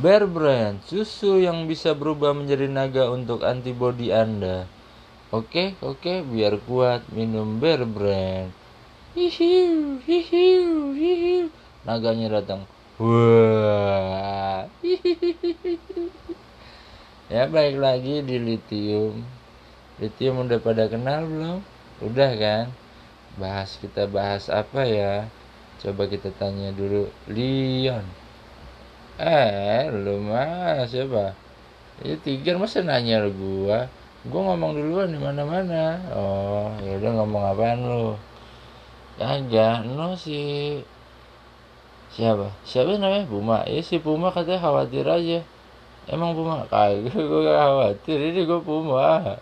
Bear Brand, susu yang bisa berubah menjadi naga untuk antibodi Anda. Oke, oke, biar kuat minum Bear Brand. Hihiu, hihiu, hihiu. Naganya datang. Wah. ya baik lagi di lithium. Lithium udah pada kenal belum? Udah kan? Bahas kita bahas apa ya? Coba kita tanya dulu Leon. Eh, lu mah siapa? Ya tiga masa nanya lu gua. Gua ngomong duluan di mana-mana. Oh, ya udah ngomong apaan lu? Kagak, no si siapa? Siapa namanya Puma? Ya si Puma katanya khawatir aja. Emang Puma kagak, gua gak khawatir. Ini gua Puma.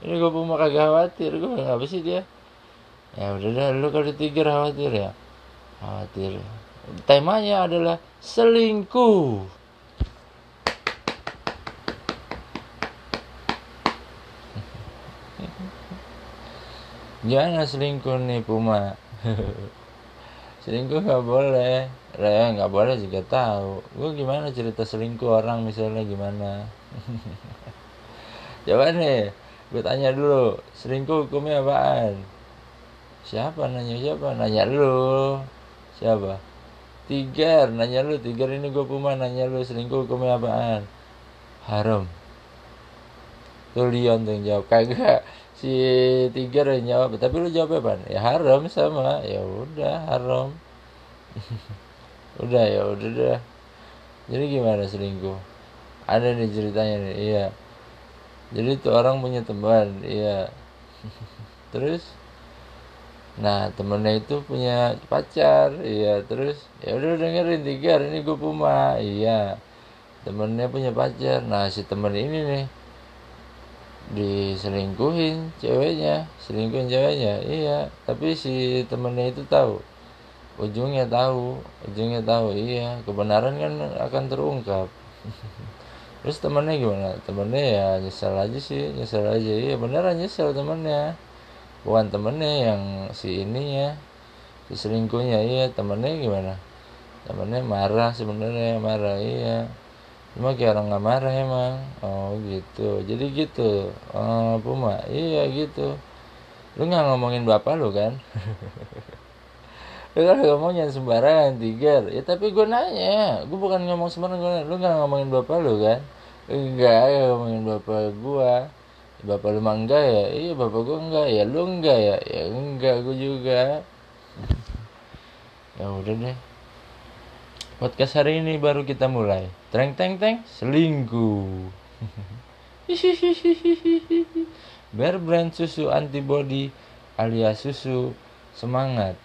Ini gua Puma kagak khawatir. Gua apa sih dia? Ya udah dah, lu kalau tiga khawatir ya. Khawatir. Temanya adalah selingkuh. Gimana selingkuh nih Puma? selingkuh nggak boleh. Re nggak boleh juga tahu. Gue gimana cerita selingkuh orang misalnya gimana? Coba nih, gue tanya dulu. Selingkuh hukumnya apaan? Siapa nanya siapa? Nanya lu. Siapa? Tigar, nanya lu. Tigar ini gue Puma nanya lu. Selingkuh hukumnya apaan? Haram. Tuh Leon tuh yang jawab. Kagak si tiga yang jawab tapi lu jawab apa ya haram sama ya udah haram udah ya udah dah jadi gimana selingkuh ada nih ceritanya nih iya jadi tuh orang punya teman iya terus nah temennya itu punya pacar iya terus ya udah dengerin tiga ini gue puma. Iya temennya punya pacar. Nah si temen ini nih diselingkuhin ceweknya selingkuhin ceweknya iya tapi si temennya itu tahu. Ujungnya tahu ujungnya tahu iya kebenaran kan akan terungkap. Terus temennya gimana? Temennya ya nyesel aja sih nyesel aja. Iya beneran nyesel temennya bukan temennya yang si ininya si selingkuhnya iya. Temennya gimana? Temennya marah sebenarnya marah iya. Cuma kayak orang nggak marah emang. Oh gitu. Jadi gitu. Oh, Puma iya gitu. Lu nggak ngomongin bapak lu kan? Lu kan ngomongin sembarangan tiga ya tapi gue nanya. Gue bukan ngomong sembarangan gue lu nggak ngomongin bapak lu kan? Enggak ya ngomongin bapak gue bapak lu mah enggak ya iya bapak gue enggak ya lu enggak ya ya enggak gue juga ya udah deh podcast hari ini baru kita mulai Teng teng teng selingkuh. Bear brand susu antibody alias susu semangat.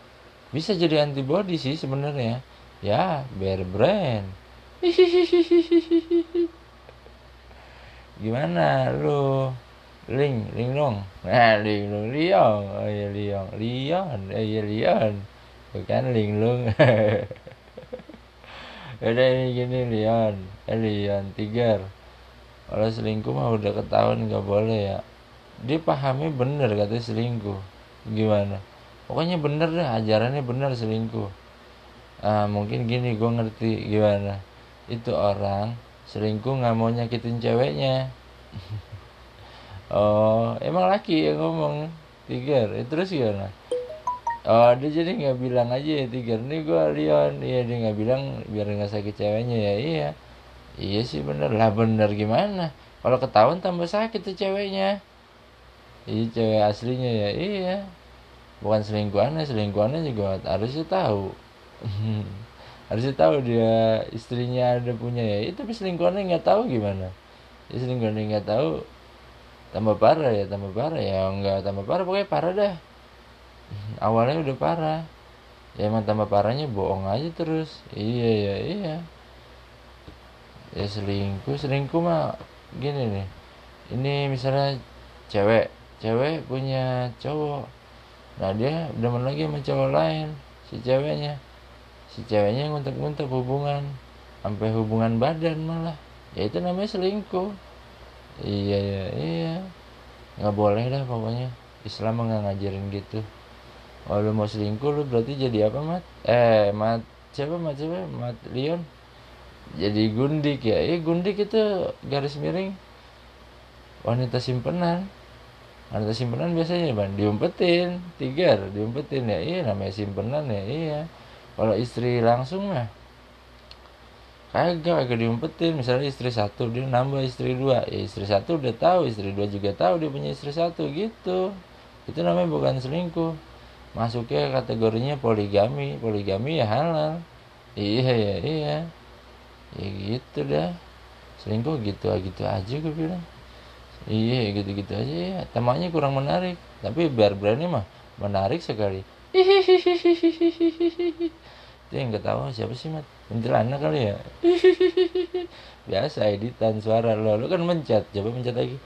Bisa jadi antibody sih sebenarnya. Ya, Bear brand. Gimana lu? Ling, ling dong. Nah, ling dong, liong. Oh iya liong, lion. Oh iya lion. Bukan ling lung. Udah ini gini Leon Eh Leon Tiger Kalau selingkuh mah udah ketahuan gak boleh ya Dia pahami bener katanya selingkuh Gimana Pokoknya bener deh ajarannya bener selingkuh ah, Mungkin gini gue ngerti gimana Itu orang selingkuh gak mau nyakitin ceweknya Oh emang laki yang ngomong Tiger. Eh, Terus gimana? Oh dia jadi nggak bilang aja ya tiga ini gue Leon iya dia nggak bilang biar nggak sakit ceweknya ya. Iya. Iya sih bener. Lah bener gimana? Kalau ketahuan tambah sakit tuh ceweknya. Iya cewek aslinya ya. Iya. Bukan selingkuhannya selingkuhannya juga harusnya tahu. Harusnya tahu dia istrinya ada punya ya. Itu tapi selingkuhannya nggak tahu gimana? Ya selingkuhannya nggak tahu tambah parah ya tambah parah ya. Nggak tambah parah pokoknya parah dah. Awalnya udah parah. Ya emang tambah parahnya bohong aja terus. Iya ya iya. Ya selingkuh selingkuh mah gini nih. Ini misalnya cewek cewek punya cowok. Nah dia demen lagi sama cowok lain si ceweknya. Si ceweknya nguntek-nguntek hubungan sampai hubungan badan malah. Ya itu namanya selingkuh iya ya iya. Nggak boleh dah pokoknya. Islam nggak ngajarin gitu. Kalau lu mau selingkuh lu berarti jadi apa mat? Eh mat siapa mat siapa? Mat Leon? Jadi gundik ya? Eh gundik itu garis miring. Wanita simpenan. Wanita simpenan biasanya bang diumpetin. Tiga diumpetin ya? Iya namanya simpenan ya? Iya. Kalau istri langsung mah kagak kagak diumpetin. Misalnya istri satu dia nambah istri dua. Ya istri satu udah tahu istri dua juga tahu dia punya istri satu gitu. Itu namanya bukan selingkuh. Masuknya kategorinya poligami. Poligami ya halal. Iya ya iya. Ya gitu dah. Selingkuh gitu gitu aja gue bilang. Iya gitu gitu aja ya temanya kurang menarik. Tapi biar berani mah menarik sekali. Itu yang ketawa siapa sih mat anak kali ya? Biasa editan suara. Lo lo kan mencet. Coba mencet lagi.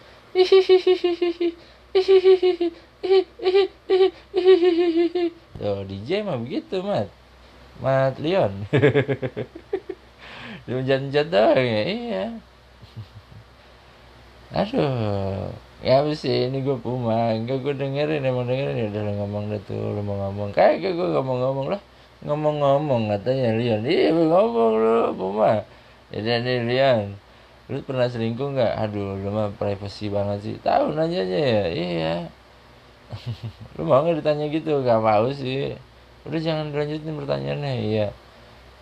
Tuh DJ mah begitu mat. Mat Leon. Dia mencet-mencet doang ya? Iya. Aduh. Ya sih. Ini gue puma. Enggak gue dengerin. Emang dengerin? Ya Udah ngomong deh tuh. Lu mau ngomong. Kayak gue ngomong-ngomong lah Ngomong-ngomong katanya Leon Iya ngomong lu puma Ya nih Leon Lu pernah selingkuh nggak? Aduh lu mah privacy banget sih. Tahu nanyanya ya? Iya. Lu mau nggak ditanya gitu? Gak mau sih. Udah jangan lanjutin pertanyaannya. Iya.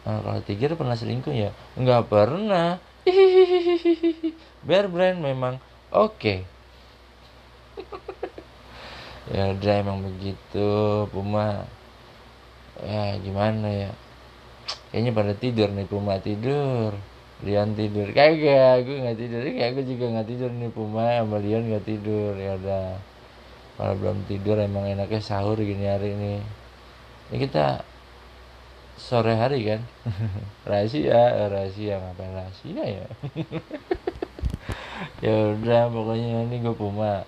Nah, kalau tiga pernah selingkuh ya? Nggak pernah. Bear brand memang oke. Okay. ya udah emang begitu Puma ya gimana ya? Kayaknya pada tidur nih Puma tidur. Lian tidur. Kagak gue nggak tidur. Kayak gue juga nggak tidur nih Puma. Sama Lian nggak tidur. Ya udah. Kalau belum tidur emang enaknya sahur gini hari ini. Ini kita sore hari kan? Rahasia rahasia ngapain rahasia ya? Ya udah pokoknya ini gue puma.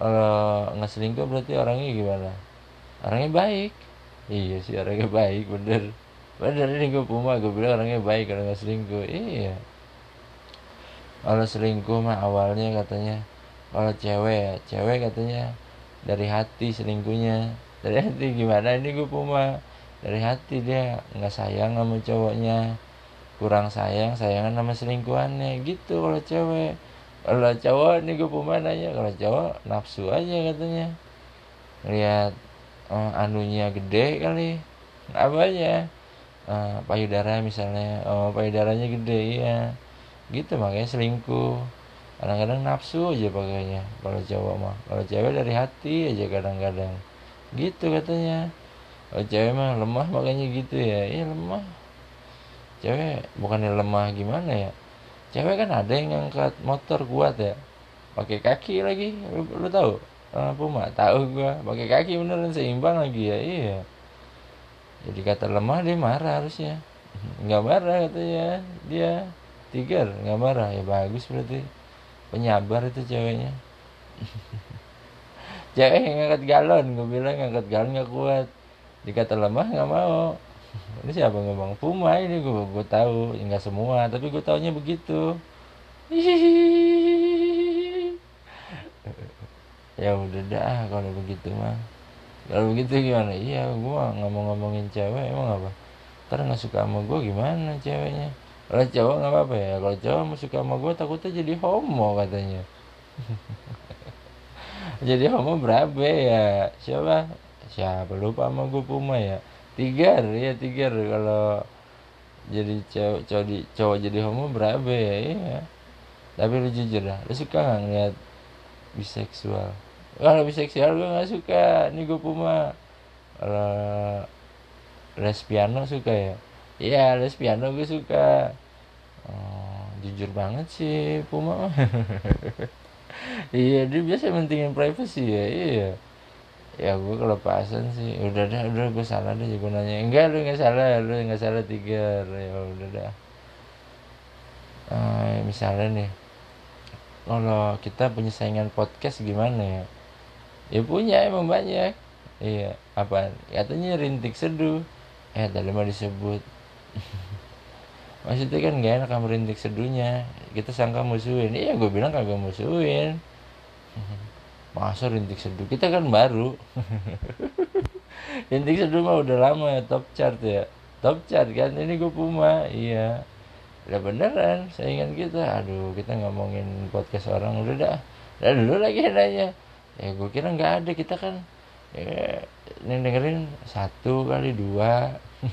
Kalau nggak selingkuh berarti orangnya gimana? Orangnya baik iya sih orangnya baik bener. Bener ini gue puma gue bilang orangnya baik nggak selingkuh. Iya. Kalau selingkuh mah awalnya katanya kalau cewek cewek katanya dari hati selingkuhnya. Dari hati gimana? Ini gue puma. Dari hati dia nggak sayang sama cowoknya. Kurang sayang sayangan sama selingkuhannya. Gitu kalau cewek. Kalau cowok ini gue puma nanya kalau cowok nafsu aja katanya. Lihat oh, anunya gede kali. Apa aja? Uh, payudara misalnya oh payudaranya gede ya gitu makanya selingkuh. Kadang-kadang nafsu aja pakainya. Kalau cowok mah kalau cewek dari hati aja kadang-kadang. Gitu katanya. Kalau cewek mah lemah makanya gitu ya. Iya lemah. Cewek bukannya lemah gimana ya? Cewek kan ada yang ngangkat motor kuat ya. Pakai kaki lagi lu, lu tahu apa mah tahu gua. Pakai kaki beneran seimbang lagi ya. Iya. Jadi kata lemah dia marah harusnya. Nggak marah katanya. Dia tiger nggak marah. Ya bagus berarti. Penyabar itu ceweknya. Cewek yang ngangkat galon. Gue bilang ngangkat galon nggak kuat. Dikata lemah nggak mau. Ini siapa ngomong? Puma ini gue gue tahu. Nggak semua tapi gue taunya begitu ya udah dah kalau begitu mah. Kalau begitu gimana? Iya gue nggak mau ngomongin cewek emang apa? Ntar nggak suka sama gue gimana ceweknya? Kalau cowok nggak apa-apa ya kalau cowok mau suka sama gue takutnya jadi homo katanya. Jadi homo berapa ya. Siapa? Siapa lupa sama gue puma ya? Tiga ya tiga kalau jadi cowok cowok, cowok jadi homo berapa ya iya. Tapi lu jujur lah lu suka nggak ngeliat biseksual kalau biseksual gue nggak suka nih gue puma kalau lesbiano suka ya Iya, les piano gue suka. Oh, jujur banget sih Puma. iya, dia biasa mentingin privacy ya. Iya. Ya gue kelepasan sih. Udah dah, udah gue salah deh gue nanya. Enggak, lu nggak salah, lu nggak salah tiga. Ya udah dah. Uh, misalnya nih, kalau kita punya saingan podcast gimana ya? Ya punya emang banyak. Iya, apa? Katanya rintik seduh. Eh, tadi mah disebut. Maksudnya kan gak enak kamu rintik seduhnya. Kita sangka musuhin. Iya gue bilang kagak musuhin. Masa rintik seduh? Kita kan baru. Rintik seduh mah udah lama ya top chart ya. Top chart kan? Ini gue puma. Iya udah beneran saingan kita aduh kita ngomongin podcast orang udah dah. Udah dulu lagi nanya ya gue kira nggak ada. Kita kan ya, yang dengerin satu kali dua.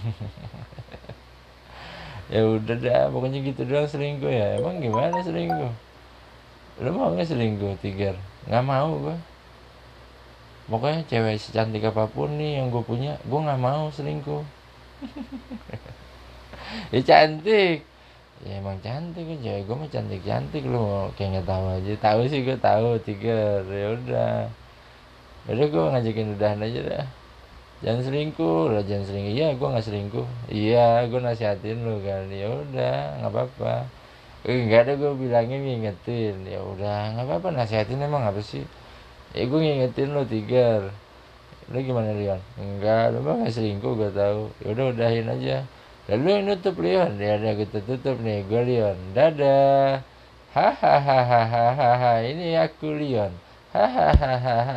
Ya udah dah pokoknya gitu doang selingkuh ya. Emang gimana selingkuh? Lu mau nggak selingkuh tiga nggak mau gue pokoknya cewek secantik apa pun nih yang gue punya gue nggak mau selingkuh. Ya cantik ya emang cantik cewek gue mah cantik cantik lu kayak nggak tahu aja. Tahu sih gue tahu tiga. Ya udah. Ya udah gue ngajakin udahan aja dah. Jangan selingkuh lah jangan selingkuh. Iya gue nggak selingkuh. Iya gue nasihatin lu kan. Ya udah nggak apa-apa. Eh, nggak ada gue bilangin ngingetin. Ya udah nggak apa-apa. Nasihatin emang apa sih? Ya gue ngingetin lu tiga lu gimana Leon enggak lu mah nggak selingkuh gue tahu. Ya udah udahin aja Lalu yang nutup Leon, ya ada kita tutup nih, gue Leon. Dadah. Hahaha, ini aku Leon. Hahaha.